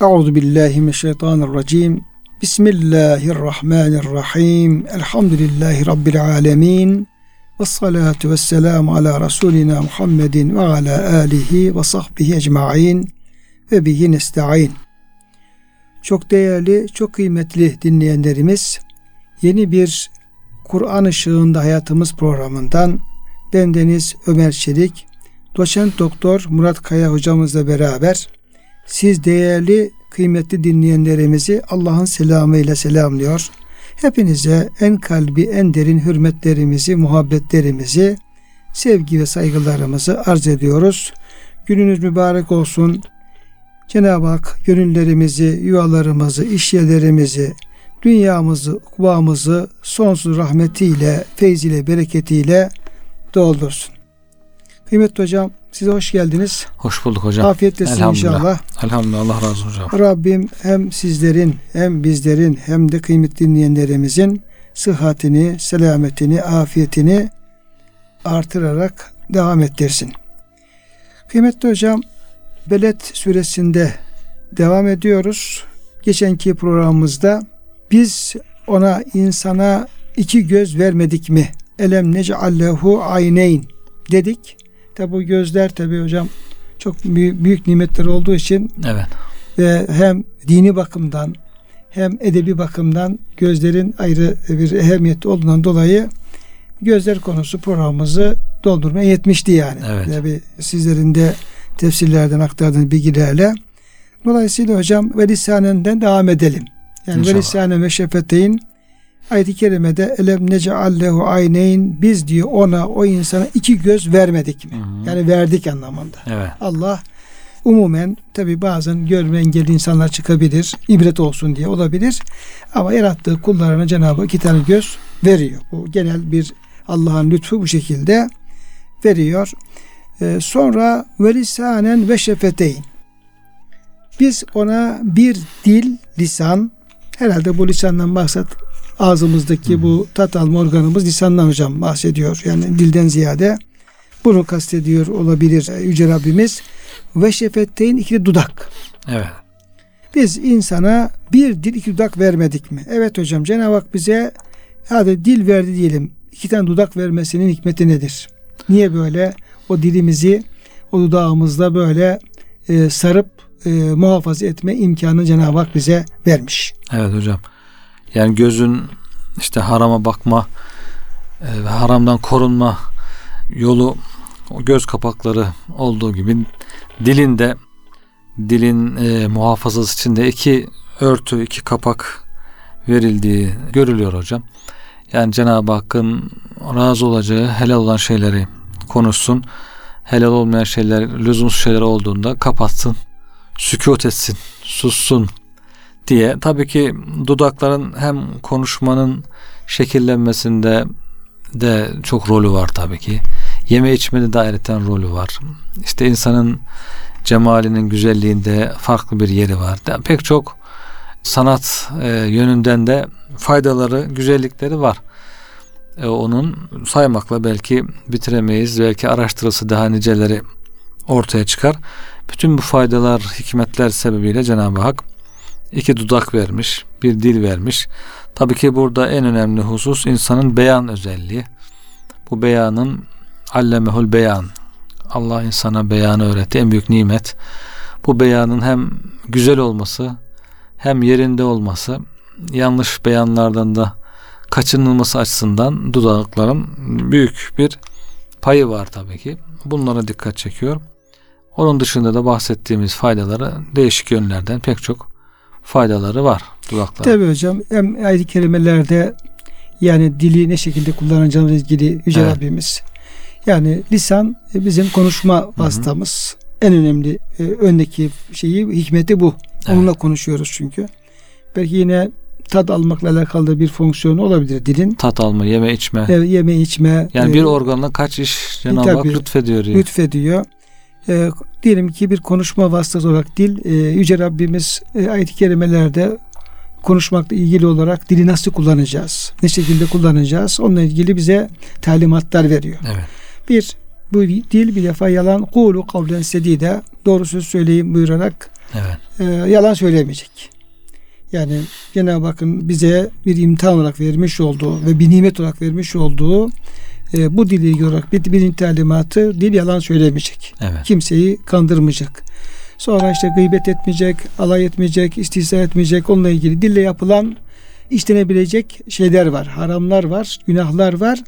Euzu billahi mineşşeytanirracim. Bismillahirrahmanirrahim. Elhamdülillahi rabbil alamin. Ve salatu ve selamu ala Resulina Muhammedin ve ala alihi ve sahbihi ecma'in ve bihi nesta'in. Çok değerli, çok kıymetli dinleyenlerimiz, yeni bir Kur'an ışığında hayatımız programından bendeniz Ömer Çelik, doçent doktor Murat Kaya hocamızla beraber siz değerli kıymetli dinleyenlerimizi Allah'ın selamıyla selamlıyor. Hepinize en kalbi en derin hürmetlerimizi, muhabbetlerimizi, sevgi ve saygılarımızı arz ediyoruz. Gününüz mübarek olsun. Cenab-ı Hak gönüllerimizi, yuvalarımızı, işyerlerimizi, dünyamızı, ukbamızı sonsuz rahmetiyle, feyziyle, bereketiyle doldursun. Kıymetli hocam size hoş geldiniz. Hoş bulduk hocam. Afiyetlesin inşallah. Elhamdülillah Allah razı olsun hocam. Rabbim hem sizlerin hem bizlerin hem de kıymetli dinleyenlerimizin sıhhatini, selametini, afiyetini artırarak devam ettirsin. Kıymetli hocam Beled suresinde devam ediyoruz. Geçenki programımızda biz ona insana iki göz vermedik mi? Elem nec'allehu ayneyn dedik. Tabi bu gözler tabi hocam çok büyük, büyük nimetler olduğu için evet. ve hem dini bakımdan hem edebi bakımdan gözlerin ayrı bir ehemmiyeti olduğundan dolayı gözler konusu programımızı doldurmaya yetmişti yani. Evet. Tabi sizlerin de tefsirlerden aktardığınız bilgilerle. Dolayısıyla hocam ve lisanenden devam edelim. Yani ve lisanen ve şefeteyn ayet-i kerimede elem neceallehu ayneyn biz diyor ona o insana iki göz vermedik mi? Hı hı. Yani verdik anlamında. Evet. Allah umumen tabi bazen görme engelli insanlar çıkabilir. ibret olsun diye olabilir. Ama yarattığı kullarına Cenab-ı iki tane göz veriyor. Bu genel bir Allah'ın lütfu bu şekilde veriyor. Ee, sonra ve lisanen ve şefeteyn. Biz ona bir dil, lisan, herhalde bu lisandan maksat ağzımızdaki bu tat alma organımız lisandan hocam bahsediyor. Yani dilden ziyade bunu kastediyor olabilir Yüce Rabbimiz. Ve şefetteyn iki dudak. Evet. Biz insana bir dil iki dudak vermedik mi? Evet hocam Cenab-ı Hak bize hadi dil verdi diyelim. İki tane dudak vermesinin hikmeti nedir? Niye böyle o dilimizi o dudağımızda böyle e, sarıp e, muhafaza etme imkanı Cenab-ı Hak bize vermiş. Evet hocam. Yani gözün işte harama bakma e, ve haramdan korunma yolu o göz kapakları olduğu gibi dilin de dilin e, muhafazası için de iki örtü, iki kapak verildiği görülüyor hocam. Yani Cenab-ı Hakk'ın razı olacağı helal olan şeyleri konuşsun. Helal olmayan şeyler, lüzumsuz şeyler olduğunda kapatsın, sükut etsin, sussun diye. Tabii ki dudakların hem konuşmanın şekillenmesinde de çok rolü var tabii ki. Yeme içmede de ayrıca rolü var. İşte insanın cemalinin güzelliğinde farklı bir yeri var. Pek çok sanat e, yönünden de faydaları, güzellikleri var. E, onun saymakla belki bitiremeyiz. Belki araştırılsa daha niceleri ortaya çıkar. Bütün bu faydalar, hikmetler sebebiyle Cenab-ı Hak iki dudak vermiş, bir dil vermiş. Tabii ki burada en önemli husus insanın beyan özelliği. Bu beyanın allemehul beyan. Allah insana beyanı öğretti. En büyük nimet. Bu beyanın hem güzel olması hem yerinde olması yanlış beyanlardan da kaçınılması açısından dudakların büyük bir payı var tabii ki. Bunlara dikkat çekiyor. Onun dışında da bahsettiğimiz faydaları değişik yönlerden pek çok faydaları var dudaklar. Tabi hocam hem ayrı kelimelerde yani dili ne şekilde kullanacağımız ilgili Yüce evet. Rabbimiz. Yani lisan e, bizim konuşma vasıtamız. En önemli e, öndeki şeyi hikmeti bu. Evet. Onunla konuşuyoruz çünkü. Belki yine tad almakla alakalı bir fonksiyonu olabilir dilin. Tat alma, yeme içme. Evet, yeme içme. Yani e, bir organla kaç iş Cenab-ı Hak lütfediyor. Yani. Lütfediyor e, diyelim ki bir konuşma vasıtası olarak dil e, Yüce Rabbimiz e, ayet-i kerimelerde konuşmakla ilgili olarak dili nasıl kullanacağız? Ne şekilde kullanacağız? Onunla ilgili bize talimatlar veriyor. Evet. Bir, bu dil bir defa yalan kulu kavlen sedide doğru söz söyleyin buyurarak Evet. e, yalan söylemeyecek. Yani Cenab-ı Hakk'ın bize bir imtihan olarak vermiş olduğu ve bir nimet olarak vermiş olduğu e, bu dili olarak bir, birinci talimatı dil yalan söylemeyecek. Evet. Kimseyi kandırmayacak. Sonra işte gıybet etmeyecek, alay etmeyecek, istihza etmeyecek. Onunla ilgili dille yapılan işlenebilecek şeyler var. Haramlar var, günahlar var.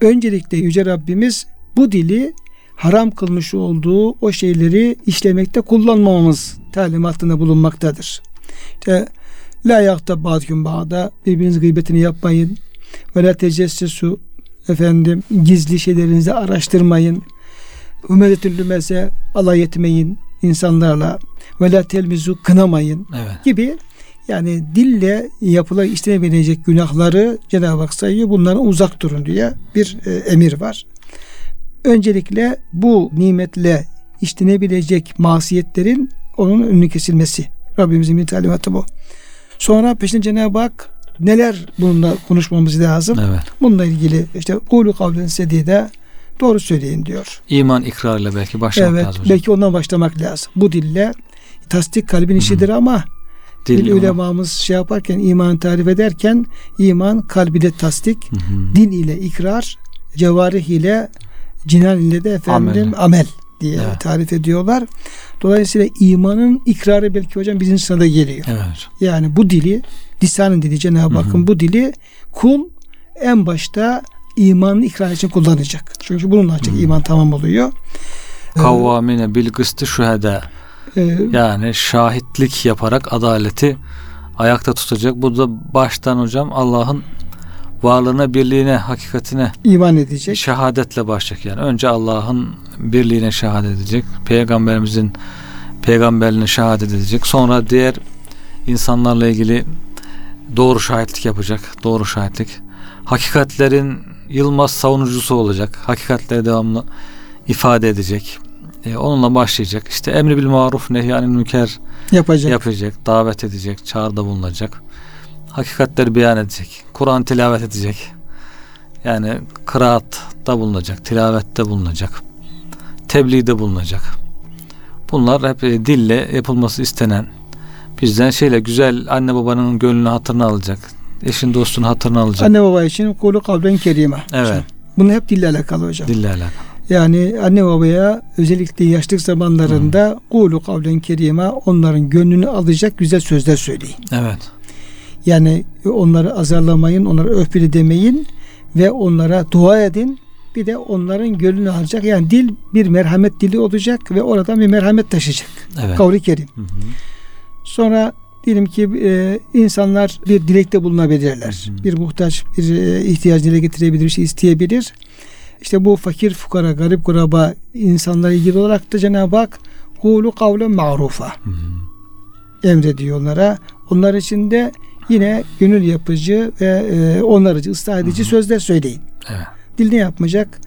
Öncelikle Yüce Rabbimiz bu dili haram kılmış olduğu o şeyleri işlemekte kullanmamamız talimatında bulunmaktadır. İşte la yakta ba'düküm ba'da birbirinizin gıybetini yapmayın. Ve la tecessesu efendim gizli şeylerinizi araştırmayın. Ümedetül lümese alay etmeyin insanlarla. Ve la telmizu kınamayın Evet. gibi yani dille yapılan işlenebilecek günahları Cenab-ı Hak sayıyor. Bunlara uzak durun diye bir e, emir var. Öncelikle bu nimetle işlenebilecek masiyetlerin onun önünü kesilmesi. Rabbimizin bir talimatı bu. Sonra peşinde Cenab-ı Hak neler bununla konuşmamız lazım. Evet. Bununla ilgili işte kulu kavlen sedide doğru söyleyin diyor. İman ikrarıyla belki başlamak evet, lazım hocam. belki ondan başlamak lazım. Bu dille tasdik kalbin işidir ama Dil Dil ulemamız şey yaparken iman tarif ederken iman kalbide tasdik, din ile ikrar, cevarih ile cinan ile de efendim Amel. amel, diye Evet. tarif ediyorlar. Dolayısıyla imanın ikrarı belki hocam birinci sırada geliyor. Evet. Yani bu dili, lisanın dili Cenab-ı. Hakk'ın bu dili kul en başta imanın ikrar için kullanacak. Çünkü bununla ancak iman tamam oluyor. Kavvamine bil kıstı şühede. Ee, Yani şahitlik yaparak adaleti ayakta tutacak. Bu da baştan hocam Allah'ın varlığına, birliğine, hakikatine iman edecek. şehadetle başlayacak. Yani önce Allah'ın birliğine şehadet edecek. Peygamberimizin peygamberliğine şehadet edecek. Sonra diğer insanlarla ilgili doğru şahitlik yapacak. Doğru şahitlik. Hakikatlerin yılmaz savunucusu olacak. Hakikatleri devamlı ifade edecek. E, onunla başlayacak. İşte emri bil maruf nehyanil münker Yapacak. yapacak, davet edecek, çağrıda bulunacak. Hakikatleri beyan edecek. Kur'an tilavet edecek. Yani kıraatta bulunacak, tilavette bulunacak. Tebliğde bulunacak. Bunlar hep e, dille yapılması istenen bizden şeyle güzel anne babanın gönlünü hatırına alacak. Eşin dostun hatırına alacak. Anne baba için kulu kavlen kerime. Evet. Bunu hep dille alakalı hocam. Dille alakalı. Yani anne babaya özellikle yaşlık zamanlarında kulu kavlen kerime onların gönlünü alacak güzel sözler söyleyin. Evet. Yani onları azarlamayın, onları öfkeli demeyin ve onlara dua edin. Bir de onların gönlünü alacak. Yani dil bir merhamet dili olacak ve oradan bir merhamet taşıyacak. Evet. Kavli kerim. Hı hı. Sonra diyelim ki e, insanlar bir dilekte bulunabilirler. Hı hı. Bir muhtaç bir e, ihtiyacı dile getirebilir, şey isteyebilir. İşte bu fakir, fukara, garip kuraba insanlara ilgili olarak da Cenab-ı Hak kulu kavlen ma'rufa Hı hı. emrediyor onlara. Onlar için de yine gönül yapıcı ve e, onarıcı, ıslah edici sözler söyleyin. Evet. Dil ne yapmayacak?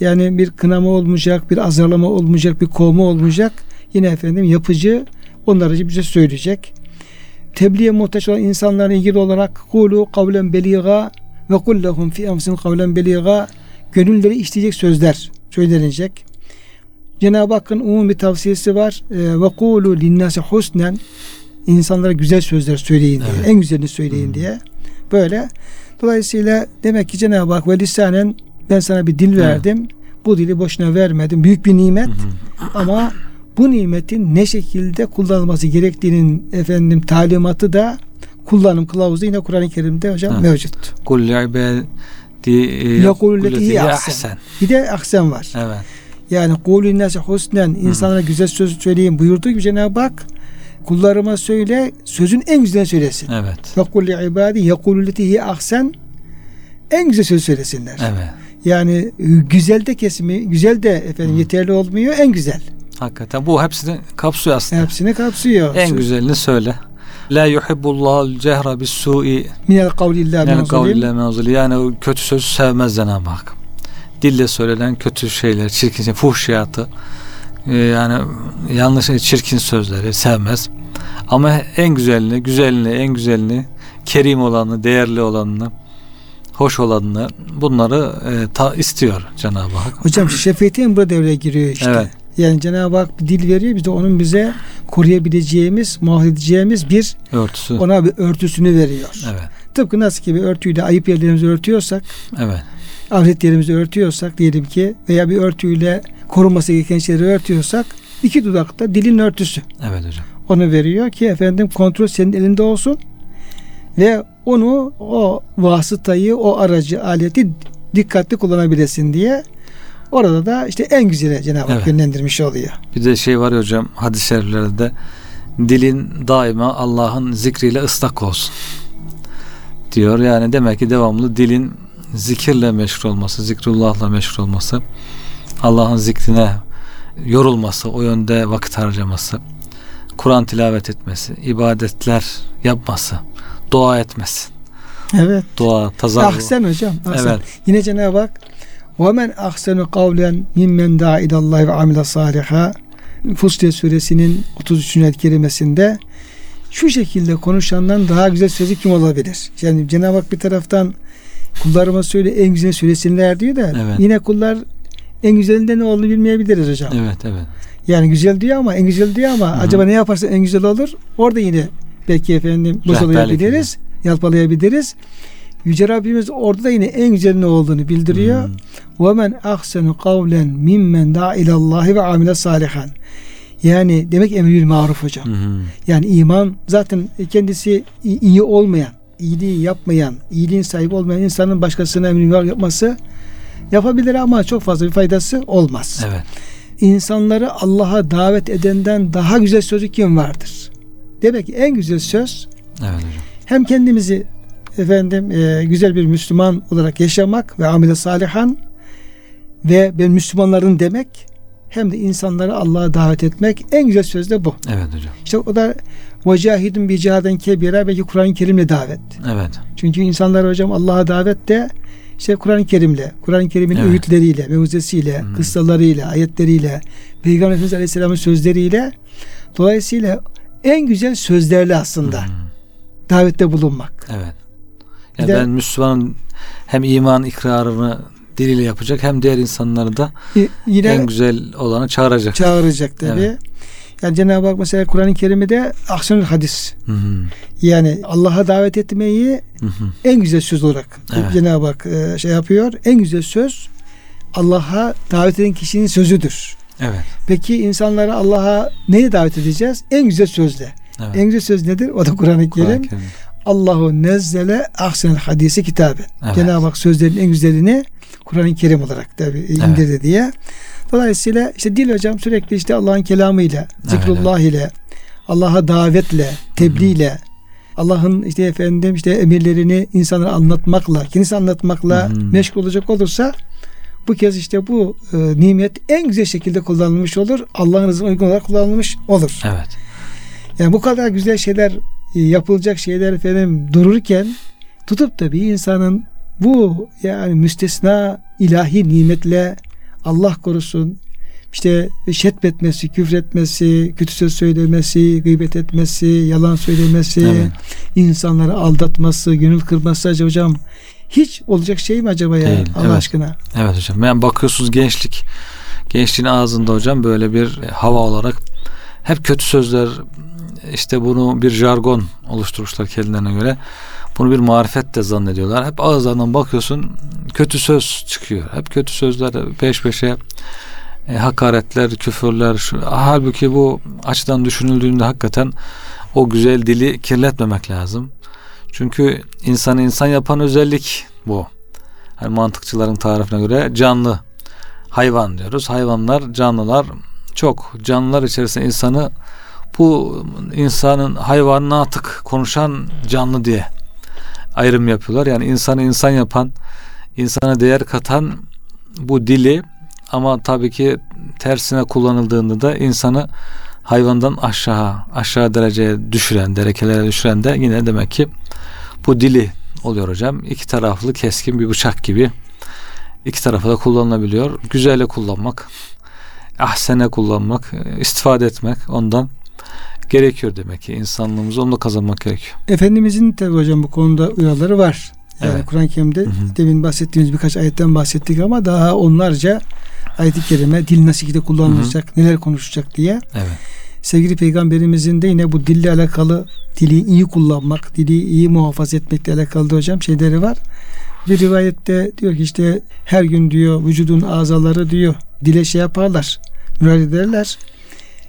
Yani bir kınama olmayacak, bir azarlama olmayacak, bir kovma olmayacak. Yine efendim yapıcı, onarıcı bize söyleyecek. Tebliğe muhtaç olan insanlarla ilgili olarak kulu kavlen beliga ve kul lehum fi enfusin kavlen beliga gönülleri işleyecek sözler söylenecek. Cenab-ı Hakk'ın umum bir tavsiyesi var. E, Ve kulu linnâsi husnen insanlara güzel sözler söyleyin diye. Evet. En güzelini söyleyin Hmm. diye. Böyle. Dolayısıyla demek ki Cenab-ı Hak ve lisanen ben sana bir dil verdim. Bu dili boşuna vermedim. Büyük bir nimet. Hı hı. Ama bu nimetin ne şekilde kullanılması gerektiğinin efendim talimatı da kullanım kılavuzu yine Kur'an-ı Kerim'de hocam Evet. mevcut. Kul ibadi Yakul leti kulleti hiye ahsen. Bir de ahsen var. Evet. Yani kulü nase husnen insanlara güzel söz söyleyin buyurduğu gibi Cenab-ı Hak kullarıma söyle sözün en güzelini söylesin. Evet. Ve kul li ibadi yekulü leti hiye ahsen en güzel söz söylesinler. Evet. Yani e, güzel de kesimi, güzel de efendim yeterli olmuyor. En güzel. Hakikaten bu hepsini kapsıyor aslında. Hepsini kapsıyor. En güzelini söyle. La yuhibbullahu cehra bis su'i Minel yani kavliyle menzili. Yani kötü sözü sevmez Cenab-ı Hak. Dille söylenen kötü şeyler, çirkin şey, fuhşiyatı e, yani yanlış çirkin sözleri sevmez. Ama en güzelini, güzelini, en güzelini, kerim olanı, değerli olanını, hoş olanını bunları e, ta, istiyor Cenab-ı Hak. Hocam şefiyetin burada devreye giriyor işte. Evet. Yani Cenab-ı Hak bir dil veriyor. Biz de onun bize koruyabileceğimiz, muhafaza edeceğimiz bir Örtüsü. ona bir örtüsünü veriyor. Evet. Tıpkı nasıl ki bir örtüyle ayıp yerlerimizi örtüyorsak, Evet. avret yerimizi örtüyorsak diyelim ki veya bir örtüyle korunması gereken şeyleri örtüyorsak iki dudakta dilin örtüsü. Evet hocam. Onu veriyor ki efendim kontrol senin elinde olsun ve onu o vasıtayı, o aracı, aleti dikkatli kullanabilesin diye orada da işte en güzeli Cenab-ı Hak Evet. yönlendirmiş oluyor. Bir de şey var ya hocam hadis-i şeriflerde dilin daima Allah'ın zikriyle ıslak olsun diyor. Yani demek ki devamlı dilin zikirle meşgul olması, zikrullahla meşgul olması, Allah'ın zikrine yorulması, o yönde vakit harcaması, Kur'an tilavet etmesi, ibadetler yapması, dua etmesi. Evet. Dua, tazarru. Ahsen hocam. Ahsen. Evet. Yine Cenab-ı Hak ve men ahsenu kavlen mimmen da idallahi ve amile saliha Fussilet suresinin 33. ayet kerimesinde şu şekilde konuşandan daha güzel sözü kim olabilir? Yani Cenab-ı Hak bir taraftan kullarıma söyle en güzel söylesinler diyor da evet. yine kullar en güzelinde ne olduğunu bilmeyebiliriz hocam. Evet evet. Yani güzel diyor ama en güzel diyor ama Hı-hı. acaba ne yaparsa en güzel olur? Orada yine belki efendim bozalayabiliriz, yalpalayabiliriz. Yüce Rabbimiz orada da yine en güzel ne olduğunu bildiriyor. Ve men ahsenu kavlen mimmen da ilallahi ve amile salihan. Yani demek emrül maruf hocam. Hı hı. Yani iman zaten kendisi iyi olmayan, iyiliği yapmayan, iyiliğin sahibi olmayan insanın başkasına emrül maruf yapması yapabilir ama çok fazla bir faydası olmaz. Evet. İnsanları Allah'a davet edenden daha güzel sözü kim vardır? Demek ki en güzel söz evet hocam. hem kendimizi efendim e, güzel bir Müslüman olarak yaşamak ve amile salihan ve ben Müslümanların demek hem de insanları Allah'a davet etmek en güzel söz de bu. Evet hocam. İşte o da vecahidun bi cihaden kebira belki Kur'an-ı Kerim'le davet. Evet. Çünkü insanlar hocam Allah'a davet de işte Kur'an-ı Kerim'le, Kur'an-ı Kerim'in Evet. öğütleriyle, mevzesiyle, Hmm. kıssalarıyla, ayetleriyle, Peygamber Efendimiz Aleyhisselam'ın sözleriyle dolayısıyla en güzel sözlerle aslında hı. davette bulunmak. Evet. Yani de- ben Müslümanın hem iman ikrarını diliyle yapacak hem diğer insanları da Yine en güzel olanı çağıracak. çağıracak tabi. Evet. Yani Cenab-ı Hak mesela Kur'an-ı Kerim'de ahsenül hadis Hı hı. yani Allah'a davet etmeyi Hı hı. en güzel söz olarak Evet. Cenab-ı Hak e, şey yapıyor. En güzel söz Allah'a davet eden kişinin sözüdür. Evet. Peki insanları Allah'a neye davet edeceğiz? En güzel sözle. Evet. En güzel söz nedir? O da Kur'an-ı Kerim. Kerim. Allahu nezzele ahsen hadisi kitabı. Evet. Cenab-ı Hak sözlerin en güzelini Kur'an-ı Kerim olarak tabi indirdi diye. Dolayısıyla işte dil hocam sürekli işte Allah'ın kelamıyla, zikrullah ile, Allah'a davetle, tebliğle, Allah'ın işte efendim işte emirlerini insanlara anlatmakla, kendisi anlatmakla hı. meşgul olacak olursa bu kez işte bu e, nimet en güzel şekilde kullanılmış olur. Allah'ın rızkına uygun olarak kullanılmış olur. Evet. Yani bu kadar güzel şeyler yapılacak şeyler efendim dururken tutup da bir insanın bu yani müstesna ilahi nimetle Allah korusun işte şetmetmesi, küfretmesi, kötü söz söylemesi, gıybet etmesi, yalan söylemesi, Evet. insanları aldatması, gönül kırması acaba hocam hiç olacak şey mi acaba ya Değil, Allah evet. aşkına? Evet hocam. Yani bakıyorsunuz gençlik gençliğin ağzında hocam böyle bir hava olarak hep kötü sözler işte bunu bir jargon oluşturmuşlar kendilerine göre. Bunu bir marifet de zannediyorlar. Hep ağızlarından bakıyorsun kötü söz çıkıyor. Hep kötü sözler peş peşe e, hakaretler, küfürler. Şu, halbuki bu açıdan düşünüldüğünde hakikaten o güzel dili kirletmemek lazım. Çünkü insanı insan yapan özellik bu. Hani mantıkçıların tarifine göre canlı hayvan diyoruz. Hayvanlar, canlılar çok. Canlılar içerisinde insanı bu insanın hayvanın atık konuşan canlı diye ayrım yapıyorlar. Yani insanı insan yapan, insana değer katan bu dili ama tabii ki tersine kullanıldığında da insanı hayvandan aşağı aşağı dereceye düşüren, derekelere düşüren de yine demek ki bu dili oluyor hocam. İki taraflı keskin bir bıçak gibi iki tarafa da kullanılabiliyor. Güzele kullanmak, ahsene kullanmak, istifade etmek ondan gerekiyor demek ki. insanlığımızı onunla kazanmak gerekiyor. Efendimizin tabi hocam bu konuda uyarıları var. Yani Evet. Kur'an-ı Kerim'de Hı hı. demin bahsettiğimiz birkaç ayetten bahsettik ama daha onlarca ayet-i kerime dil nasıl şekilde kullanılacak, neler konuşacak diye. Evet. Sevgili peygamberimizin de yine bu dille alakalı dili iyi kullanmak, dili iyi muhafaza etmekle alakalı da hocam şeyleri var. Bir rivayette diyor ki işte her gün diyor vücudun azaları diyor dile şey yaparlar. Müracaat ederler.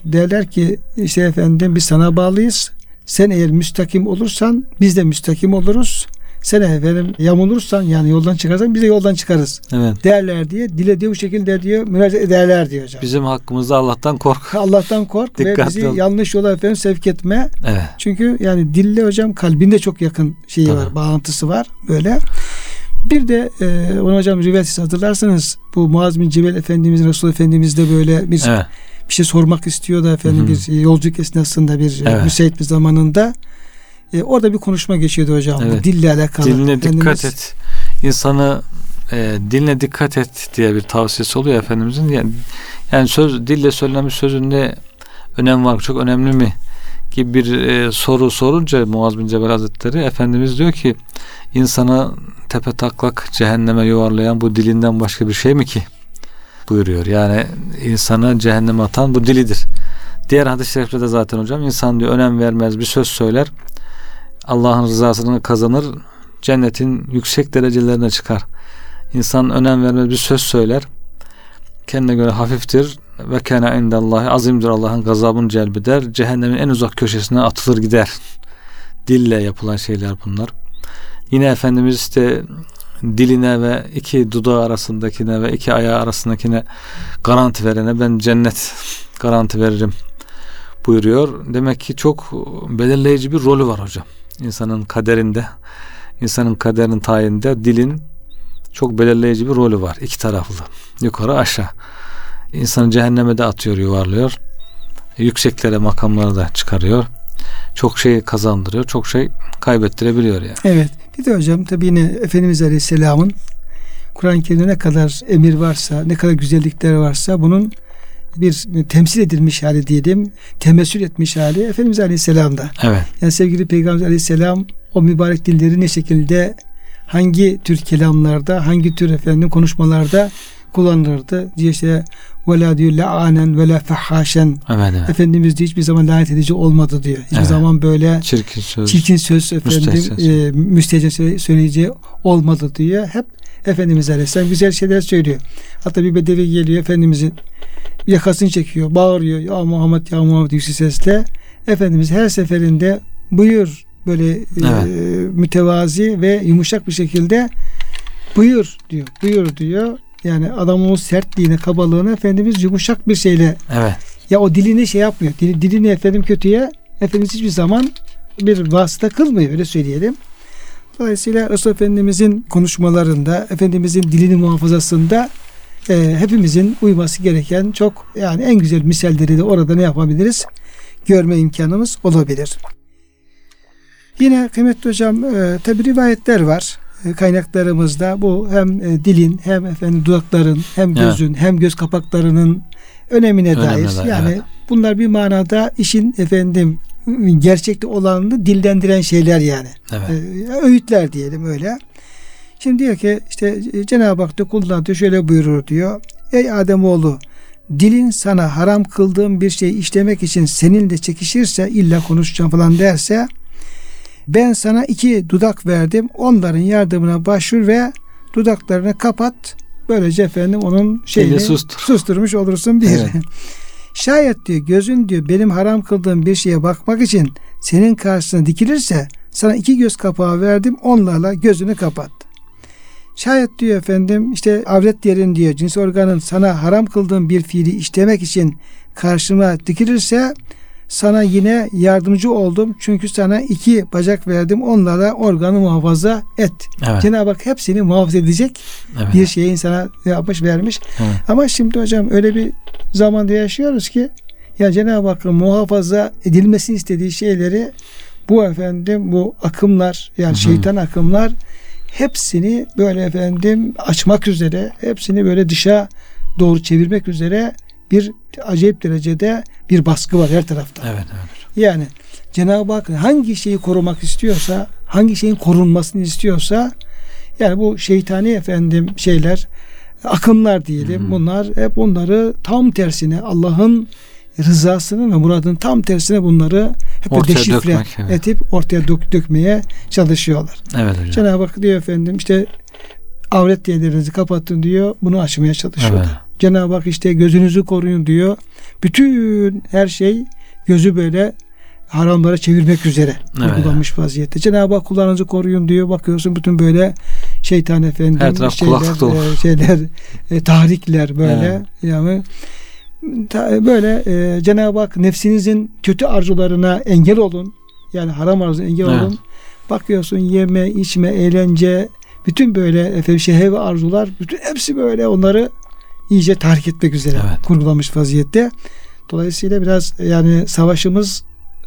Derler ki işte efendim biz sana bağlıyız. Sen eğer müstakim olursan biz de müstakim oluruz. Sen efendim yamulursan yani yoldan çıkarsan biz de yoldan çıkarız. Evet. Derler diye dile diyor bu şekilde diyor müracaat ederler diyor hocam. Bizim hakkımızda Allah'tan kork. Allah'tan kork ve bizi ol. yanlış yola efendim sevk etme. Evet. Çünkü yani dille hocam kalbinde çok yakın şeyi Tabii. var, bağlantısı var böyle. Bir de e, onu hocam rivayet hatırlarsanız bu Muaz bin Cebel Efendimiz Resul Efendimiz de böyle bir Evet. Bir şey sormak istiyor da efendim Hı hı. bir yolculuk esnasında bir Evet. müsait bir zamanında e, orada bir konuşma geçiyordu hocam Evet. dille alakalı. Diline Efendimiz- dikkat et. İnsanı e, diline dikkat et diye bir tavsiyesi oluyor Efendimizin. Yani, yani söz dille söylenen bir sözün ne önem var, çok önemli mi gibi bir e, soru sorunca Muaz bin Cebel Hazretleri Efendimiz diyor ki insana tepe taklak cehenneme yuvarlayan bu dilinden başka bir şey mi ki? Buyuruyor. Yani insanı cehenneme atan bu dilidir. Diğer hadis-i şerifte de zaten hocam insan diyor önem vermez bir söz söyler. Allah'ın rızasını kazanır. Cennetin yüksek derecelerine çıkar. İnsan önem vermez bir söz söyler. Kendine göre hafiftir ve kana indallahi azimdir Allah'ın gazabını celbeder. Cehennemin en uzak köşesine atılır gider. Dille yapılan şeyler bunlar. Yine Efendimiz işte diline ve iki dudağı arasındakine ve iki ayağı arasındakine garanti verene ben cennet garanti veririm buyuruyor. Demek ki çok belirleyici bir rolü var hocam. İnsanın kaderinde, insanın kaderinin tayininde dilin çok belirleyici bir rolü var. İki taraflı. Yukarı aşağı. İnsanı cehenneme de atıyor, yuvarlıyor. Yükseklere, makamlara da çıkarıyor. Çok şey kazandırıyor, çok şey kaybettirebiliyor yani. Evet. Bir de hocam tabi yine Efendimiz Aleyhisselam'ın Kur'an-ı Kerim'de ne kadar emir varsa, ne kadar güzellikler varsa bunun bir temsil edilmiş hali diyelim, temessül etmiş hali Efendimiz Aleyhisselam'da. Evet. Yani sevgili Peygamber Aleyhisselam o mübarek dilleri ne şekilde hangi tür kelamlarda, hangi tür efendim konuşmalarda kullanılırdı. Diye işte vela diyor la'anen ve la fahhaşen. Evet, evet. Efendimiz diyor hiçbir zaman lanet edici olmadı diyor. Hiçbir Evet. zaman böyle Çirkin söz. çirkin söz efendim e, müstehcen söyle- söyleyeceği olmadı diyor. Hep Efendimiz Aleyhisselam güzel şeyler söylüyor. Hatta bir bedevi geliyor Efendimizin yakasını çekiyor, bağırıyor. Ya Muhammed ya Muhammed yüksek sesle. Efendimiz her seferinde buyur böyle e, mütevazi ve yumuşak bir şekilde buyur diyor. Buyur diyor. Yani adamın o sertliğine, kabalığını Efendimiz yumuşak bir şeyle Evet. ya o dilini şey yapmıyor. Dili, dilini efendim kötüye Efendimiz hiçbir zaman bir vasıta kılmıyor öyle söyleyelim. Dolayısıyla Resul Efendimizin konuşmalarında, Efendimizin dilini muhafazasında e, hepimizin uyması gereken çok yani en güzel misalleri de orada ne yapabiliriz? Görme imkanımız olabilir. Yine kıymetli hocam e, tabi rivayetler var kaynaklarımızda bu hem e, dilin hem efendim dudakların hem Evet. gözün hem göz kapaklarının önemine Önemine dair dair, yani evet. bunlar bir manada işin efendim gerçekte olanını dillendiren şeyler yani. Evet. Ee, öğütler diyelim öyle. Şimdi diyor ki işte e, Cenab-ı Hak da kuluna diyor şöyle buyurur diyor. Ey Ademoğlu dilin sana haram kıldığım bir şey işlemek için seninle çekişirse illa konuşacağım falan derse ben sana iki dudak verdim. Onların yardımına başvur ve dudaklarını kapat. Böylece efendim onun şeyini sustur. susturmuş olursun bir. Evet. Şayet diyor gözün diyor benim haram kıldığım bir şeye bakmak için senin karşısına dikilirse sana iki göz kapağı verdim onlarla gözünü kapat. Şayet diyor efendim işte avret yerin diyor cins organın sana haram kıldığım bir fiili işlemek için karşıma dikilirse sana yine yardımcı oldum. Çünkü sana iki bacak verdim. Onlarla organı muhafaza et. Evet. Cenab-ı Hak hepsini muhafaza edecek evet. bir şeyi insana yapmış vermiş. Evet. Ama şimdi hocam öyle bir zamanda yaşıyoruz ki ya Cenab-ı Hakk'ın muhafaza edilmesini istediği şeyleri bu efendim bu akımlar yani Hı hı. şeytan akımlar hepsini böyle efendim açmak üzere hepsini böyle dışa doğru çevirmek üzere bir acayip derecede bir baskı var her tarafta. Evet, evet. Yani Cenab-ı Hak hangi şeyi korumak istiyorsa, hangi şeyin korunmasını istiyorsa Yani bu şeytani efendim şeyler akımlar diyelim. Hı. Bunlar hep bunları tam tersine Allah'ın rızasının ve muradının tam tersine bunları hep Ortaya deşifre dökmek, evet. edip ortaya dök, dökmeye çalışıyorlar. Evet hocam. Cenab-ı Hak diyor efendim işte avret yerlerinizi kapatın diyor. Bunu açmaya çalışıyorlar. Evet. Cenab-ı Hak işte gözünüzü koruyun diyor. Bütün her şey gözü böyle haramlara çevirmek üzere Evet. uygulanmış vaziyette. Cenab-ı Hak kullarınızı koruyun diyor. Bakıyorsun bütün böyle şeytan efendim Her şeyler, e, şeyler e, tahrikler böyle Evet. yani ta- böyle e, Cenab-ı Hak nefsinizin kötü arzularına engel olun. Yani haram arzuna engel Evet. olun. Bakıyorsun yeme, içme, eğlence, bütün böyle efendim şehve arzular, bütün hepsi böyle onları iyice tahrik etmek üzere Evet. kurgulanmış vaziyette. Dolayısıyla biraz yani savaşımız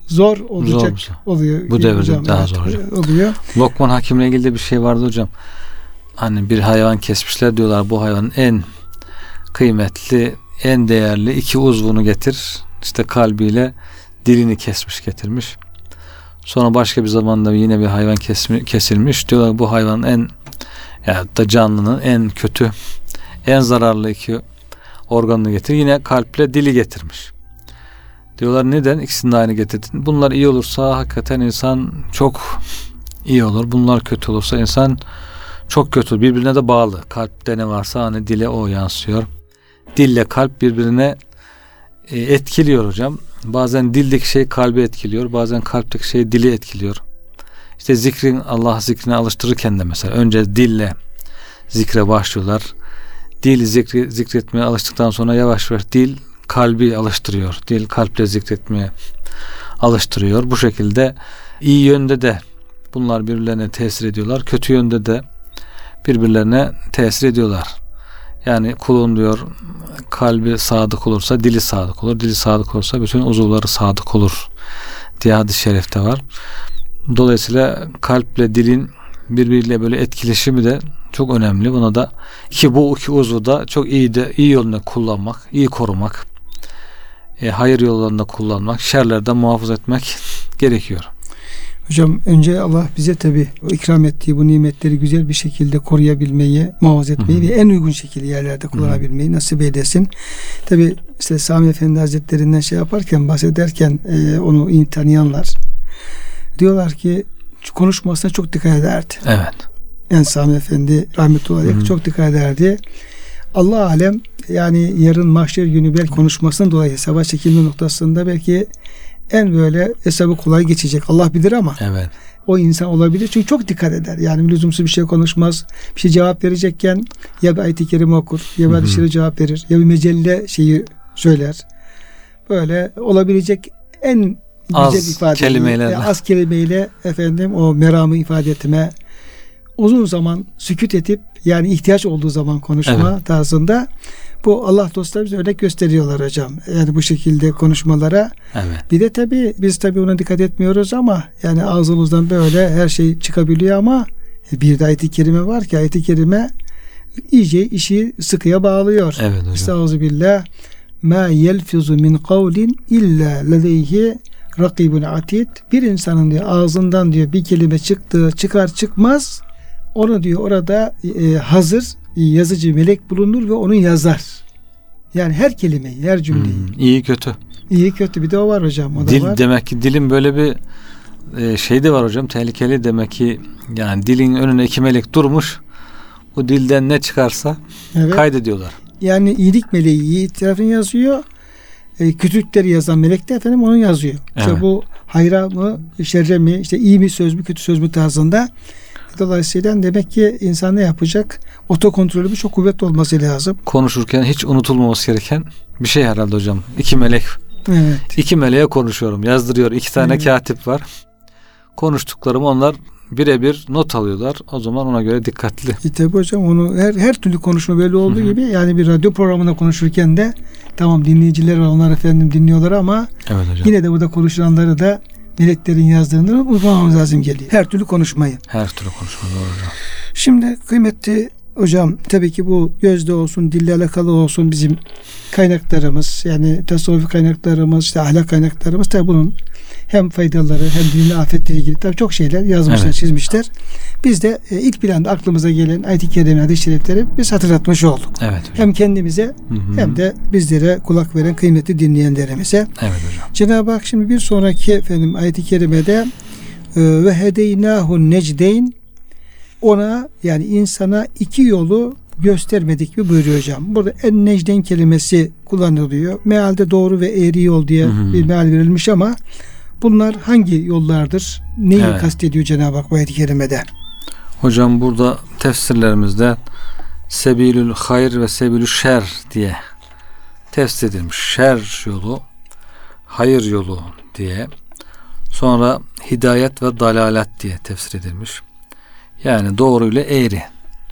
zor olacak Zor oluyor. Bu devirde hocam. daha zor hocam. Oluyor. Lokman Hakim'le ilgili de bir şey vardı hocam. Hani bir hayvan kesmişler diyorlar bu hayvanın en kıymetli, en değerli iki uzvunu getir. İşte kalbiyle dilini kesmiş getirmiş. Sonra başka bir zamanda yine bir hayvan kesmi, kesilmiş. Diyorlar bu hayvanın en ya da canlının en kötü, en zararlı iki organını getir. Yine kalple dili getirmiş. Diyorlar neden ikisini de aynı getirdin? Bunlar iyi olursa hakikaten insan çok iyi olur. Bunlar kötü olursa insan çok kötü. Birbirine de bağlı. Kalpte ne varsa hani dile o yansıyor. Dille kalp birbirine e, etkiliyor hocam. Bazen dildeki şey kalbi etkiliyor. Bazen kalpteki şey dili etkiliyor. İşte zikrin Allah zikrine alıştırırken de mesela önce dille zikre başlıyorlar. Dil zikri, zikretmeye alıştıktan sonra yavaş yavaş dil kalbi alıştırıyor. Dil kalple zikretmeye alıştırıyor. Bu şekilde iyi yönde de bunlar birbirlerine tesir ediyorlar. Kötü yönde de birbirlerine tesir ediyorlar. Yani kulun diyor kalbi sadık olursa dili sadık olur. Dili sadık olursa bütün uzuvları sadık olur diye hadis-i şerifte var. Dolayısıyla kalple dilin birbiriyle böyle etkileşimi de çok önemli. Buna da ki bu iki uzvu da çok iyi de iyi yolunda kullanmak, iyi korumak, e, hayır yollarında kullanmak, şerlerden muhafaza etmek gerekiyor. Hocam önce Allah bize tabi ikram ettiği bu nimetleri güzel bir şekilde koruyabilmeyi, muhafaza etmeyi Hı hı. ve en uygun şekilde yerlerde kullanabilmeyi nasip eylesin. Tabi işte Sami Efendi Hazretlerinden şey yaparken bahsederken e, onu tanıyanlar diyorlar ki konuşmasına çok dikkat ederdi. Evet. Yani Sami Efendi rahmetullahi aleyh çok dikkat ederdi. Allah alem yani yarın mahşer günü belki konuşmasından dolayı hesaba çekilme noktasında belki en böyle hesabı kolay geçecek. Allah bilir ama Evet. o insan olabilir. Çünkü çok dikkat eder. Yani lüzumsuz bir şey konuşmaz. Bir şey cevap verecekken ya bir ayet-i kerime okur ya bir şerif cevap verir ya bir mecelle şeyi söyler. Böyle olabilecek en Az güzel ifade kelimelerle. az kelimeyle efendim o meramı ifade etme uzun zaman sükut edip yani ihtiyaç olduğu zaman konuşma tarzında bu Allah dostları bize örnek gösteriyorlar hocam. Yani bu şekilde konuşmalara Evet. bir de tabi biz tabi ona dikkat etmiyoruz ama yani ağzımızdan böyle her şey çıkabiliyor ama bir de ayet-i kerime var ki ayet-i kerime iyice işi sıkıya bağlıyor. Evet hocam. Estağfirullah. Ma yelfizu min kavlin illa ledeyhi rakibun atid. Bir insanın diyor ağzından diyor bir kelime çıktığı çıkar çıkmaz onu diyor orada e, hazır yazıcı melek bulunur ve onu yazar. Yani her kelimeyi, her cümleyi. Hmm, iyi kötü. İyi kötü bir de o var hocam. O da Dil var. demek ki dilin böyle bir e, şey de var hocam tehlikeli demek ki yani dilin önüne iki melek durmuş o dilden ne çıkarsa Evet. kaydediyorlar. Yani iyilik meleği iyi tarafını yazıyor. E, kötülükleri yazan melek de efendim onu yazıyor. İşte Evet. bu hayra mı, şerre mi, işte iyi mi söz mü, kötü söz mü tarzında. Dolayısıyla demek ki insan ne yapacak? Otokontrolü bir çok kuvvetli olması lazım. Konuşurken hiç unutulmaması gereken bir şey herhalde hocam. İki melek. Evet. İki meleğe konuşuyorum. Yazdırıyor. iki tane Evet. katip var. Konuştuklarımı onlar birebir not alıyorlar. O zaman ona göre dikkatli. E tabi hocam onu her her türlü konuşma böyle olduğu gibi yani bir radyo programında konuşurken de tamam dinleyiciler var onlar efendim dinliyorlar ama Evet hocam. yine de burada konuşulanları da meleklerin yazdığını unutmamamız lazım geliyor. Her türlü konuşmayı. Her türlü konuşma doğru hocam. Şimdi kıymetli hocam tabii ki bu gözde olsun, dille alakalı olsun bizim kaynaklarımız yani tasavvufi kaynaklarımız, işte ahlak kaynaklarımız tabii bunun hem faydaları hem dinle afetle ilgili tabii çok şeyler yazmışlar, evet. çizmişler. Biz de e, ilk planda aklımıza gelen ayet-i kerime, hadis-i şerifleri biz hatırlatmış olduk. Evet hocam. Hem kendimize hı hı. hem de bizlere kulak veren kıymetli dinleyenlerimize. Evet hocam. Cenab-ı Hak şimdi bir sonraki efendim ayet-i kerimede e, ve hedeynahu necdeyn ona yani insana iki yolu göstermedik mi buyuruyor hocam. Burada en necden kelimesi kullanılıyor. Mealde doğru ve eğri yol diye hı hı. bir meal verilmiş ama bunlar hangi yollardır? Neyi evet. kastediyor Cenab-ı Hak bu ayet-i kerimede? Hocam burada tefsirlerimizde sebilül hayır ve sebilül şer diye tefsir edilmiş. Şer yolu, hayır yolu diye. Sonra hidayet ve dalalet diye tefsir edilmiş. Yani doğru ile eğri.